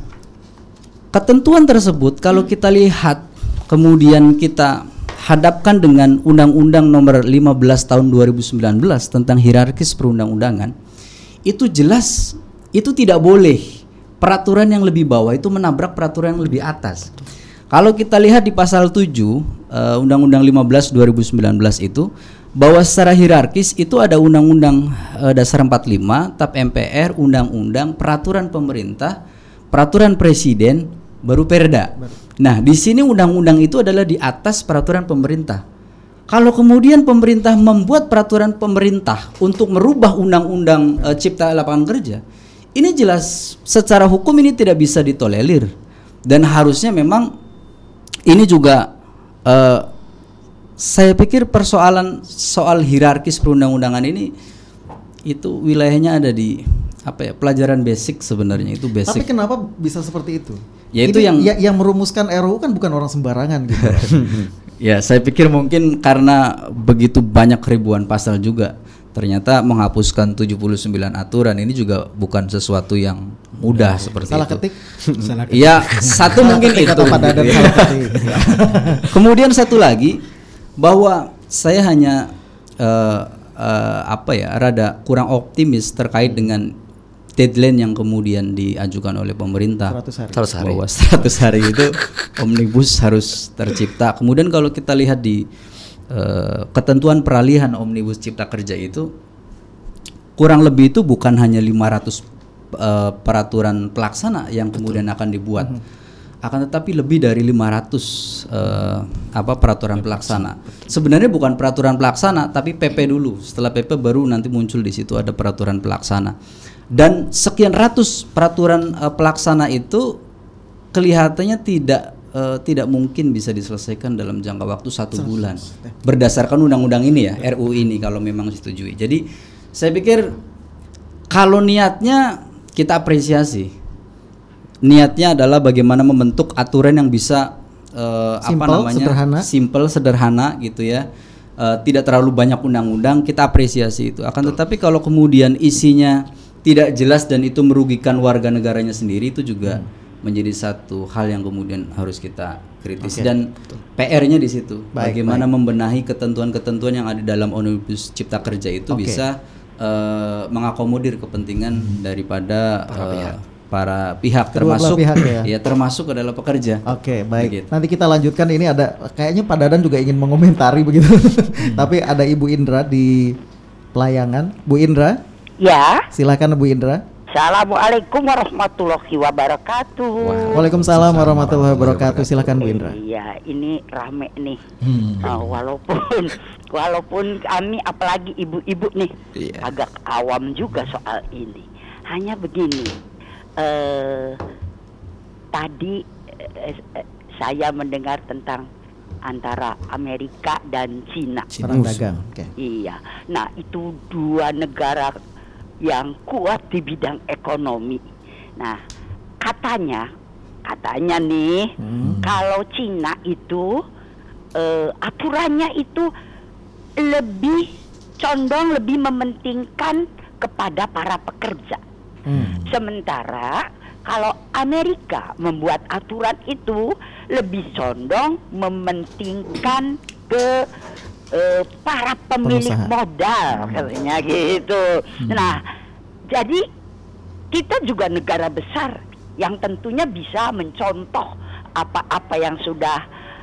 ketentuan tersebut kalau kita lihat kemudian kita hadapkan dengan Undang-Undang Nomor 15 Tahun 2019 tentang hierarkis perundang-undangan, itu jelas itu tidak boleh peraturan yang lebih bawah itu menabrak peraturan yang lebih atas. Kalau kita lihat di pasal 7 uh, Undang-Undang 15 2019 itu bahwa secara hierarkis itu ada Undang-Undang uh, Dasar 45, TAP MPR, Undang-Undang, Peraturan Pemerintah, Peraturan Presiden, baru Perda. Baru. Nah, di sini undang-undang itu adalah di atas peraturan pemerintah. Kalau kemudian pemerintah membuat peraturan pemerintah untuk merubah undang-undang e, cipta lapangan kerja, ini jelas secara hukum ini tidak bisa ditolerir dan harusnya memang ini juga e, saya pikir persoalan soal hierarkis perundang-undangan ini itu wilayahnya ada di apa ya pelajaran basic sebenarnya itu basic. Tapi kenapa bisa seperti itu? Ya itu yang ya, yang merumuskan RUU kan bukan orang sembarangan gitu. ya saya pikir mungkin karena begitu banyak ribuan pasal juga ternyata menghapuskan 79 aturan ini juga bukan sesuatu yang mudah ya, seperti salah itu. Ketik. salah ketik. Ya satu mungkin itu. Pada gitu ya. Kemudian satu lagi bahwa saya hanya uh, uh, apa ya rada kurang optimis terkait dengan deadline yang kemudian diajukan oleh pemerintah 100 hari. 100 hari. bahwa 100 hari itu omnibus harus tercipta. Kemudian kalau kita lihat di uh, ketentuan peralihan omnibus cipta kerja itu kurang lebih itu bukan hanya 500 uh, eh, peraturan pelaksana yang kemudian akan dibuat. Mm -hmm akan tetapi lebih dari 500 uh, eh, apa peraturan pelaksana. Sebenarnya bukan peraturan pelaksana tapi PP dulu. Setelah PP baru nanti muncul di situ ada peraturan pelaksana dan sekian ratus peraturan uh, pelaksana itu kelihatannya tidak uh, tidak mungkin bisa diselesaikan dalam jangka waktu satu bulan berdasarkan undang-undang ini ya RU ini kalau memang disetujui. Jadi saya pikir kalau niatnya kita apresiasi. Niatnya adalah bagaimana membentuk aturan yang bisa uh, simple, apa namanya sederhana. simple sederhana gitu ya. Uh, tidak terlalu banyak undang-undang kita apresiasi itu. Akan tetapi kalau kemudian isinya tidak jelas dan itu merugikan warga negaranya sendiri itu juga hmm. menjadi satu hal yang kemudian harus kita kritis okay. dan PR-nya di situ. Baik, Bagaimana baik. membenahi ketentuan-ketentuan yang ada dalam Omnibus Cipta Kerja itu okay. bisa uh, mengakomodir kepentingan hmm. daripada para uh, pihak para pihak Kedua termasuk pihak ya. ya termasuk adalah pekerja. Oke, okay, baik. Begitu. Nanti kita lanjutkan ini ada kayaknya Pak Dadan juga ingin mengomentari begitu. Hmm. Tapi ada Ibu Indra di pelayangan. Bu Indra? Ya. Silakan Bu Indra. Assalamualaikum warahmatullahi wabarakatuh. Waalaikumsalam warahmatullahi wabarakatuh. Silakan Bu Indra. Iya, ini rame nih. Hmm. Uh, walaupun walaupun kami apalagi ibu-ibu nih yeah. agak awam juga soal ini. Hanya begini eh, tadi eh, eh, saya mendengar tentang antara Amerika dan Cina. Perang dagang. Okay. Iya. Nah, itu dua negara yang kuat di bidang ekonomi. Nah, katanya katanya nih hmm. kalau Cina itu uh, aturannya itu lebih condong lebih mementingkan kepada para pekerja. Hmm. Sementara kalau Amerika membuat aturan itu lebih condong mementingkan ke uh, para pemilik Perusahaan. modal katanya gitu. Hmm. Nah, jadi kita juga negara besar yang tentunya bisa mencontoh apa-apa yang sudah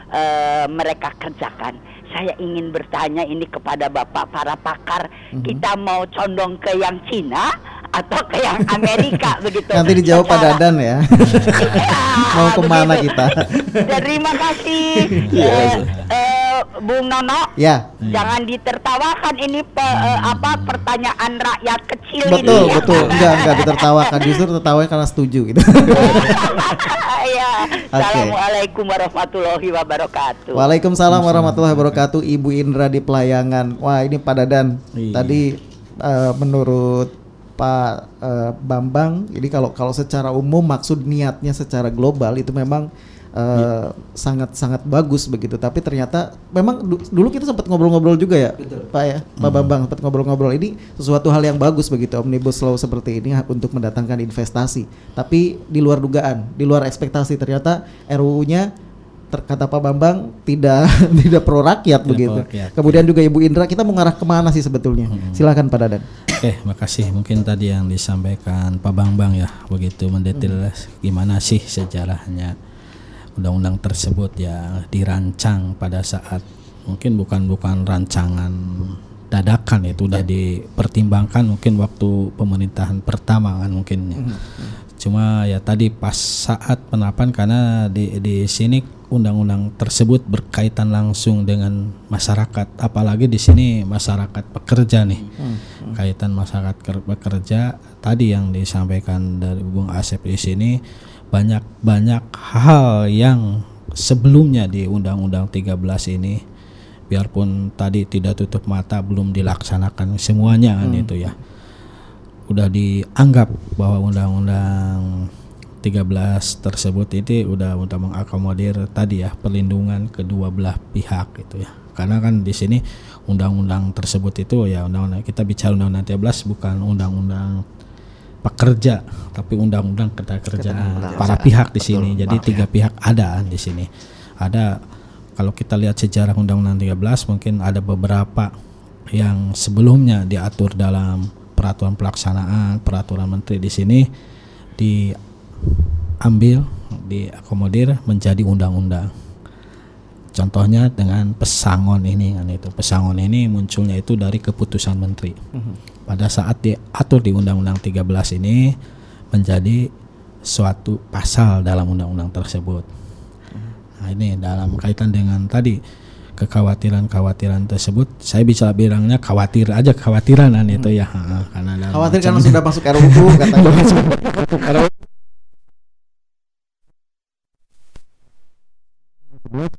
uh, mereka kerjakan. Saya ingin bertanya ini kepada Bapak para pakar, -hmm. kita mau condong ke yang Cina atau ke yang Amerika begitu. Nanti dijawab Secara, Dadan ya. ya Mau ke mana begitu. kita? Terima kasih. eh, eh, Bung Nono. Ya. Jangan ditertawakan ini pe, eh, apa pertanyaan rakyat kecil betul, ini. Betul, ya. betul. Enggak, enggak ditertawakan. Justru tertawa karena setuju gitu. ya. Okay. Assalamualaikum warahmatullahi wabarakatuh. Waalaikumsalam warahmatullahi wabarakatuh. Ibu Indra di pelayangan. Wah, ini Pak Dadan. Iya. Tadi uh, menurut Pak uh, Bambang, ini kalau kalau secara umum maksud niatnya secara global itu memang sangat-sangat uh, bagus begitu. Tapi ternyata memang dulu kita sempat ngobrol-ngobrol juga ya, Betul. Pak ya, Pak hmm. Bambang sempat ngobrol-ngobrol. Ini sesuatu hal yang bagus begitu omnibus law seperti ini untuk mendatangkan investasi. Tapi di luar dugaan, di luar ekspektasi ternyata RUU-nya kata Pak Bambang tidak tidak pro rakyat tidak begitu. Pro rakyat. Kemudian ya. juga Ibu Indra kita mengarah ke mana sih sebetulnya? Hmm. Silakan Pak Dadan. Oke, makasih. Mungkin tadi yang disampaikan Pak Bambang ya begitu mendetail hmm. gimana sih sejarahnya undang-undang tersebut ya dirancang pada saat mungkin bukan bukan rancangan dadakan itu udah ya. dipertimbangkan mungkin waktu pemerintahan pertama kan mungkin. Hmm. hmm. Cuma ya tadi pas saat penerapan karena di di sini undang-undang tersebut berkaitan langsung dengan masyarakat apalagi di sini masyarakat pekerja nih hmm, hmm. kaitan masyarakat pekerja tadi yang disampaikan dari Bung Asep di sini banyak banyak hal yang sebelumnya di Undang-Undang 13 ini biarpun tadi tidak tutup mata belum dilaksanakan semuanya kan hmm. itu ya udah dianggap bahwa Undang-Undang 13 tersebut itu udah untuk mengakomodir tadi ya perlindungan kedua belah pihak gitu ya. Karena kan di sini undang-undang tersebut itu ya undang-undang kita bicara undang-undang 13 bukan undang-undang pekerja tapi undang-undang ketenagakerjaan para pihak di sini. Betul, Jadi tiga pihak ada di sini. Ada kalau kita lihat sejarah undang-undang 13 mungkin ada beberapa yang sebelumnya diatur dalam peraturan pelaksanaan peraturan menteri di sini di ambil diakomodir menjadi undang-undang. Contohnya dengan pesangon ini kan itu. Pesangon ini munculnya itu dari keputusan menteri. Mhm. Pada saat diatur di Undang-Undang 13 ini menjadi suatu pasal dalam undang-undang tersebut. Nah, ini dalam kaitan dengan tadi kekhawatiran-kekhawatiran tersebut saya bisa bilangnya khawatir aja kekhawatiran kan itu ya. Karena khawatir karena sudah masuk RUU katanya.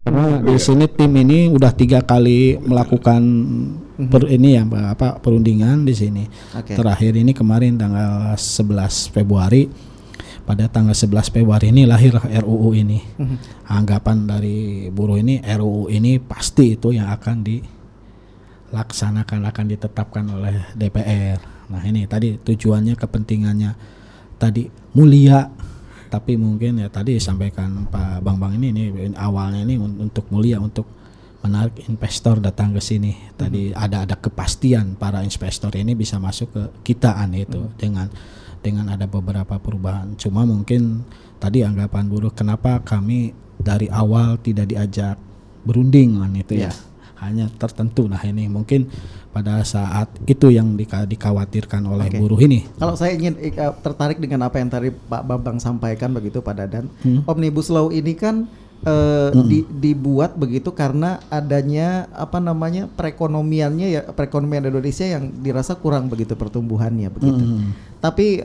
Karena di sini tim ini udah tiga kali melakukan mhm. per ini ya apa perundingan di sini. Okay. Terakhir ini kemarin tanggal 11 Februari pada tanggal 11 Februari ini lahir RUU ini. Mhm. Anggapan dari buruh ini RUU ini pasti itu yang akan di dilaksanakan akan ditetapkan oleh DPR. Nah ini tadi tujuannya kepentingannya tadi mulia tapi mungkin ya tadi sampaikan Pak Bang Bang ini ini awalnya ini untuk mulia untuk menarik investor datang ke sini. Tadi hmm. ada ada kepastian para investor ini bisa masuk ke kitaan itu hmm. dengan dengan ada beberapa perubahan. Cuma mungkin tadi anggapan buruh kenapa kami dari awal tidak diajak berunding kan itu ya. ya hanya tertentu. Nah ini mungkin pada saat itu yang di, dikhawatirkan oleh okay. buruh ini. Kalau saya ingin tertarik dengan apa yang tadi Pak Bambang sampaikan begitu Pak Dadan, hmm. omnibus law ini kan uh, hmm. di, dibuat begitu karena adanya apa namanya perekonomiannya ya perekonomian Indonesia yang dirasa kurang begitu pertumbuhannya begitu. Hmm. Tapi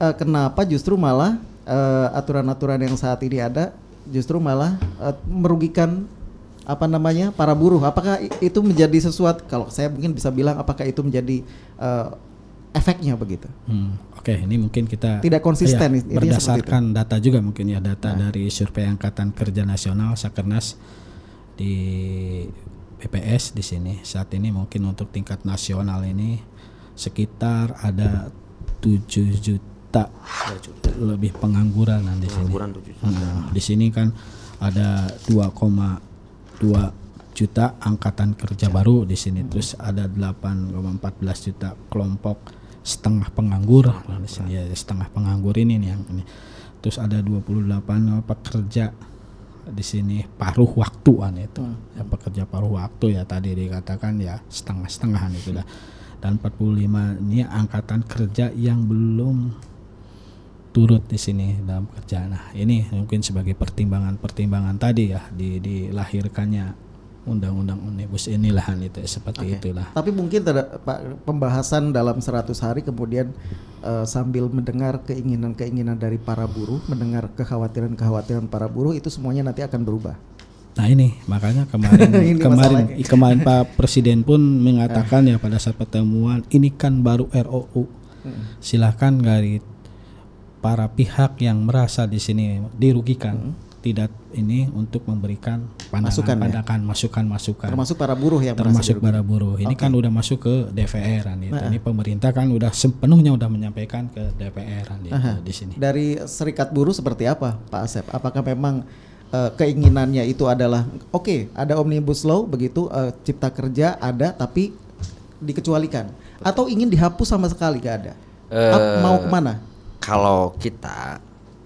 uh, kenapa justru malah aturan aturan-aturan yang saat ini ada justru malah uh, merugikan apa namanya para buruh apakah itu menjadi sesuatu kalau saya mungkin bisa bilang apakah itu menjadi uh, efeknya begitu hmm, oke ini mungkin kita tidak konsisten ya, berdasarkan data juga mungkin ya data nah. dari survei angkatan kerja nasional sakernas di BPS di sini saat ini mungkin untuk tingkat nasional ini sekitar ada 7 juta lebih pengangguran di sini. Nah, di sini kan ada 2, 2 juta angkatan kerja baru di sini. Terus ada 8,14 juta kelompok setengah penganggur di sini ya setengah penganggur ini nih yang ini. Terus ada 28 pekerja di sini paruh waktuan itu. Hmm. Ya pekerja paruh waktu ya tadi dikatakan ya setengah-setengahan itu dah. Dan 45 ini angkatan kerja yang belum turut di sini dalam kerja. Nah, ini mungkin sebagai pertimbangan-pertimbangan tadi ya di dilahirkannya undang-undang omnibus inilah itu seperti okay. itulah. Tapi mungkin tidak Pak pembahasan dalam 100 hari kemudian uh, sambil mendengar keinginan-keinginan dari para buruh, mendengar kekhawatiran-kekhawatiran para buruh itu semuanya nanti akan berubah. Nah ini makanya kemarin kemarin kemarin Pak Presiden pun mengatakan ya pada saat pertemuan ini kan baru ROU. Hmm. Silahkan dari para pihak yang merasa di sini dirugikan hmm. Tidak ini untuk memberikan pandangan masukan, pandangan ya? masukan masukan. Termasuk para buruh yang termasuk para buruh. Ini okay. kan udah masuk ke DPR kan itu nah. ini pemerintah kan udah sepenuhnya udah menyampaikan ke DPR kan itu di sini. Dari serikat buruh seperti apa Pak Asep? Apakah memang uh, keinginannya itu adalah oke okay, ada omnibus law begitu uh, cipta kerja ada tapi dikecualikan? Atau ingin dihapus sama sekali gak ada? Uh, mau ke mana? kalau kita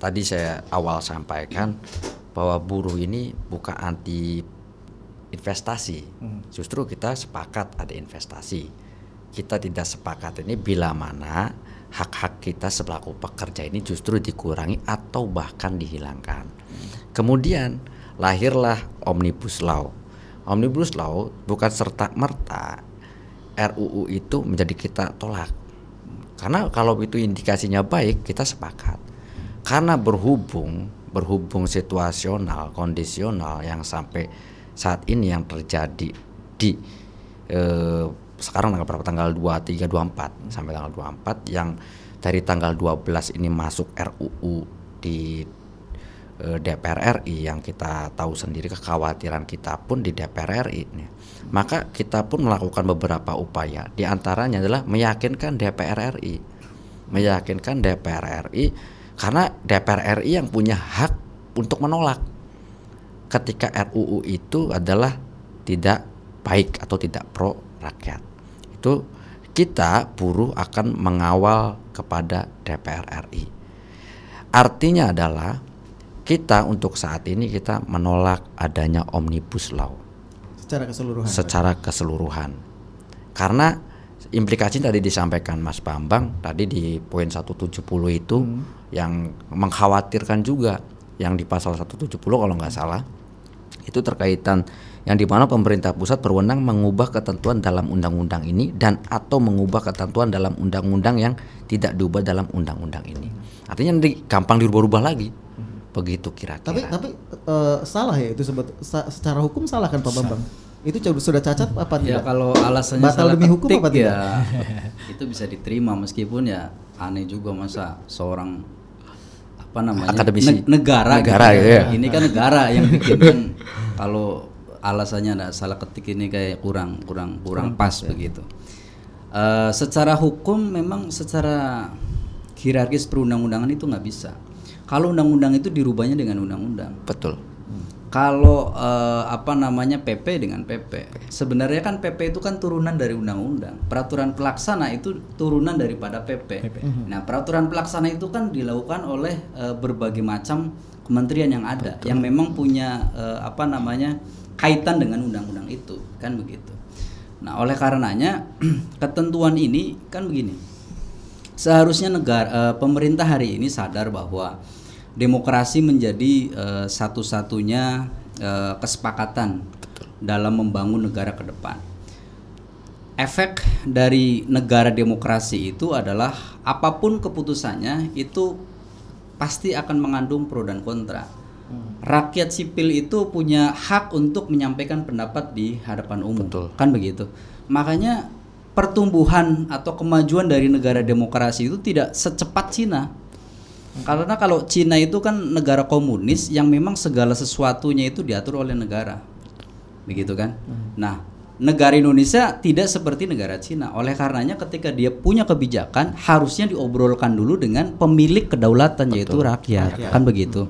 tadi saya awal sampaikan bahwa buruh ini bukan anti investasi, hmm. justru kita sepakat ada investasi. Kita tidak sepakat ini bila mana hak-hak kita selaku pekerja ini justru dikurangi atau bahkan dihilangkan. Kemudian lahirlah omnibus law. Omnibus law bukan serta merta RUU itu menjadi kita tolak karena kalau itu indikasinya baik, kita sepakat. Karena berhubung berhubung situasional, kondisional yang sampai saat ini yang terjadi di eh, sekarang tanggal berapa? Tanggal 23 24 sampai tanggal 24 yang dari tanggal 12 ini masuk RUU di eh, DPR RI yang kita tahu sendiri kekhawatiran kita pun di DPR RI ini. Maka kita pun melakukan beberapa upaya. Di antaranya adalah meyakinkan DPR RI, meyakinkan DPR RI karena DPR RI yang punya hak untuk menolak ketika RUU itu adalah tidak baik atau tidak pro rakyat. Itu kita buruh akan mengawal kepada DPR RI. Artinya adalah kita untuk saat ini kita menolak adanya omnibus law secara keseluruhan secara keseluruhan karena implikasi tadi disampaikan Mas Bambang tadi di poin 170 itu hmm. yang mengkhawatirkan juga yang di pasal 170 kalau nggak salah itu terkaitan yang di mana pemerintah pusat berwenang mengubah ketentuan dalam undang-undang ini dan atau mengubah ketentuan dalam undang-undang yang tidak diubah dalam undang-undang ini. Artinya nanti gampang dirubah-rubah lagi. Hmm. Begitu kira-kira. Tapi tapi uh, salah ya itu sebet, secara hukum salah kan Pak Bambang? Itu sudah cacat apa ya, tidak? Ya kalau alasannya batal demi hukum apa tidak? Ya, itu bisa diterima meskipun ya aneh juga masa seorang apa namanya akademisi ne negara, negara gitu ya. ya. Ini kan negara yang bikin kan kalau alasannya ada salah ketik ini kayak kurang kurang kurang, pas ya. begitu. Uh, secara hukum memang secara hierarkis perundang-undangan itu nggak bisa. Kalau undang-undang itu dirubahnya dengan undang-undang. Betul. Kalau uh, apa namanya PP dengan PP. Sebenarnya kan PP itu kan turunan dari undang-undang. Peraturan pelaksana itu turunan daripada PP. PP. Nah, peraturan pelaksana itu kan dilakukan oleh uh, berbagai macam kementerian yang ada Betul. yang memang punya uh, apa namanya kaitan dengan undang-undang itu kan begitu. Nah oleh karenanya ketentuan ini kan begini seharusnya negara uh, pemerintah hari ini sadar bahwa demokrasi menjadi uh, satu-satunya uh, kesepakatan Betul. dalam membangun negara ke depan. Efek dari negara demokrasi itu adalah apa pun keputusannya itu pasti akan mengandung pro dan kontra. Hmm. Rakyat sipil itu punya hak untuk menyampaikan pendapat di hadapan umum, Betul. kan begitu. Makanya pertumbuhan atau kemajuan dari negara demokrasi itu tidak secepat Cina. Hmm. Karena kalau Cina itu kan negara komunis yang memang segala sesuatunya itu diatur oleh negara. Begitu kan? Hmm. Nah, negara Indonesia tidak seperti negara Cina. Oleh karenanya ketika dia punya kebijakan harusnya diobrolkan dulu dengan pemilik kedaulatan Betul. yaitu rakyat. rakyat. Kan begitu.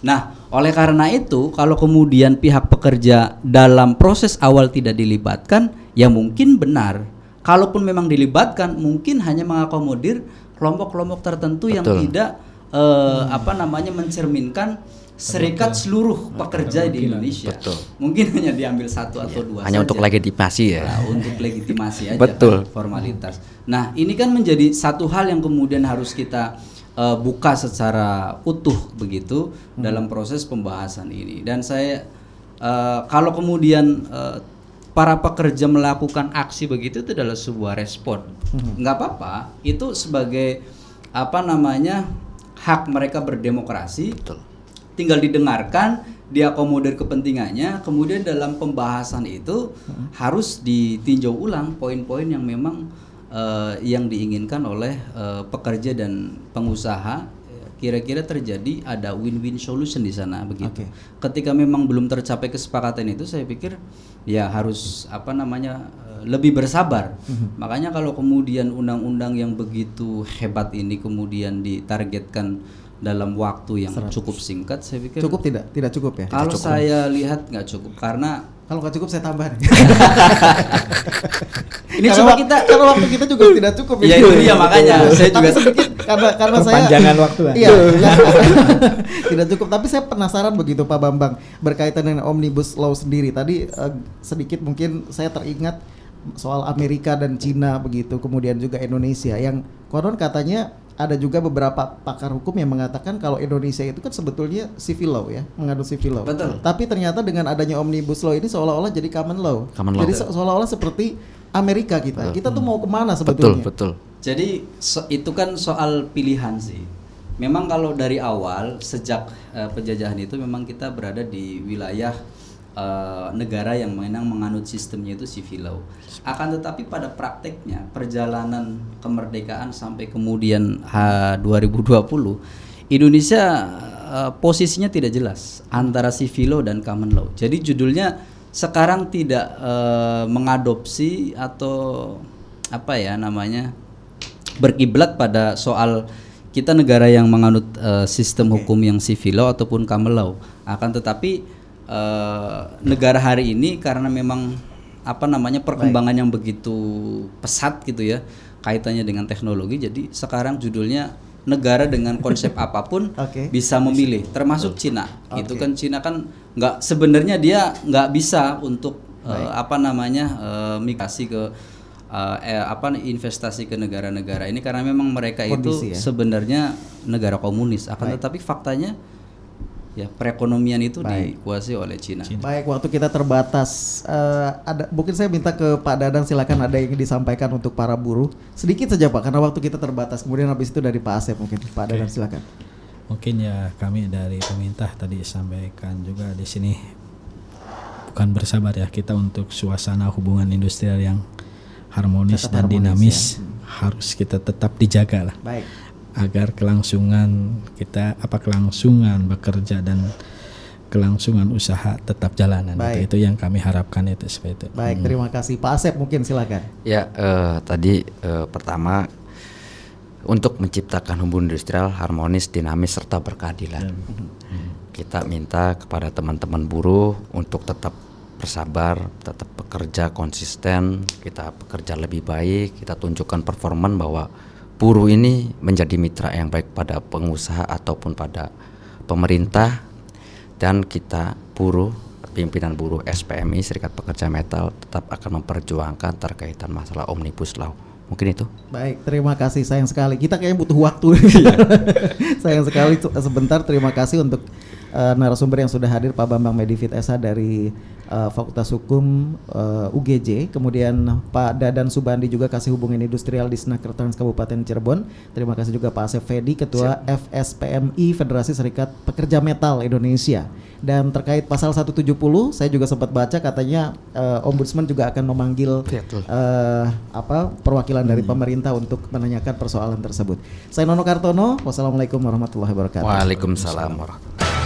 Nah, oleh karena itu kalau kemudian pihak pekerja dalam proses awal tidak dilibatkan, ya mungkin benar. Kalaupun memang dilibatkan, mungkin hanya mengakomodir kelompok-kelompok tertentu Betul. yang tidak uh, hmm. apa namanya mencerminkan serikat seluruh pekerja di Indonesia. Betul. Mungkin hanya diambil satu atau dua. Hanya saja. untuk legitimasi ya. Nah, untuk legitimasi aja. Betul. Kan, formalitas. Nah ini kan menjadi satu hal yang kemudian harus kita uh, buka secara utuh begitu hmm. dalam proses pembahasan ini. Dan saya uh, kalau kemudian uh, para pekerja melakukan aksi begitu itu adalah sebuah respon. Hmm. Nggak apa-apa. Itu sebagai apa namanya hak mereka berdemokrasi. Betul tinggal didengarkan diakomodir kepentingannya kemudian dalam pembahasan itu hmm. harus ditinjau ulang poin-poin yang memang uh, yang diinginkan oleh uh, pekerja dan pengusaha kira-kira terjadi ada win-win solution di sana begitu. Okay. Ketika memang belum tercapai kesepakatan itu saya pikir ya harus apa namanya lebih bersabar. Mm-hmm. Makanya kalau kemudian undang-undang yang begitu hebat ini kemudian ditargetkan dalam waktu yang 100. cukup singkat saya pikir cukup tidak? Tidak cukup ya? Kalau cukup. saya lihat nggak cukup karena kalau nggak cukup saya tambah ini cuma kita kalau waktu kita juga tidak cukup ya. Itu dia makanya. Saya juga sedikit karena karena saya jangan waktu iya tidak cukup tapi saya penasaran begitu Pak Bambang berkaitan dengan omnibus law sendiri. Tadi uh, sedikit mungkin saya teringat soal Amerika dan Cina begitu kemudian juga Indonesia yang konon katanya ada juga beberapa pakar hukum yang mengatakan kalau Indonesia itu kan sebetulnya civil law ya, mengandung civil law. Betul. Tapi ternyata dengan adanya omnibus law ini seolah-olah jadi common law. Common law. Jadi se seolah-olah seperti Amerika kita. Betul. Kita tuh mau ke mana sebetulnya? Betul, betul. Jadi so, itu kan soal pilihan sih. Memang kalau dari awal sejak uh, penjajahan itu memang kita berada di wilayah uh, negara yang memang menganut sistemnya itu civil law. Akan tetapi pada prakteknya perjalanan kemerdekaan sampai kemudian H 2020 Indonesia uh, posisinya tidak jelas antara civil law dan common law. Jadi judulnya sekarang tidak uh, mengadopsi atau apa ya namanya berkiblat pada soal kita negara yang menganut uh, sistem hukum yang civil law ataupun common law. Akan tetapi uh, negara hari ini karena memang apa namanya perkembangan Baik. yang begitu pesat gitu ya kaitannya dengan teknologi jadi sekarang judulnya negara dengan konsep apa pun okay. bisa memilih termasuk Cina okay. itu kan Cina kan nggak sebenarnya dia nggak bisa untuk uh, apa namanya uh, migrasi ke uh, eh, apa investasi ke negara-negara ini karena memang mereka Kondisi itu ya? sebenarnya negara komunis akan Baik. tetapi faktanya ya perekonomian itu Baik. dikuasai oleh Cina. Cina. Baik, waktu kita terbatas. Uh, ada mungkin saya minta ke Pak Dadang silakan ada yang disampaikan untuk para buruh. Sedikit saja Pak karena waktu kita terbatas. Kemudian habis itu dari Pak Asep mungkin. Pak okay. Dadang silakan. Mungkin ya kami dari pemerintah tadi sampaikan juga di sini bukan bersabar ya kita untuk suasana hubungan industrial yang harmonis tetap dan harmonis dinamis ya. harus kita tetap dijaga lah. Baik agar kelangsungan kita apa kelangsungan bekerja dan kelangsungan usaha tetap jalanan. Itu, itu yang kami harapkan itu seperti itu. Baik, terima kasih Pak Asep mungkin silakan. Ya, eh, tadi eh, pertama untuk menciptakan hubungan industrial harmonis, dinamis serta berkeadilan. Hmm. Kita minta kepada teman-teman buruh untuk tetap bersabar, tetap bekerja konsisten, kita bekerja lebih baik, kita tunjukkan performan bahwa buruh ini menjadi mitra yang baik pada pengusaha ataupun pada pemerintah dan kita buruh pimpinan buruh SPMI Serikat Pekerja Metal tetap akan memperjuangkan terkaitan masalah Omnibus Law Mungkin itu. Baik, terima kasih. Sayang sekali. Kita kayaknya butuh waktu. Sayang sekali sebentar. Terima kasih untuk uh, narasumber yang sudah hadir Pak Bambang Medivit Esa dari uh, Fakultas Hukum uh, eh, UGJ, kemudian Pak Dadan Subandi juga kasih hubungan industrial di Snaker Trans Kabupaten Cirebon. Terima kasih juga Pak Asef Fedi Ketua Siap. FSPMI Federasi Serikat Pekerja Metal Indonesia. Dan terkait pasal 170, saya juga sempat baca katanya uh, Ombudsman juga akan memanggil uh, apa perwakilan dari hmm. pemerintah untuk menanyakan persoalan tersebut. Saya Nono Kartono, wassalamualaikum warahmatullahi wabarakatuh. Waalaikumsalam warahmatullahi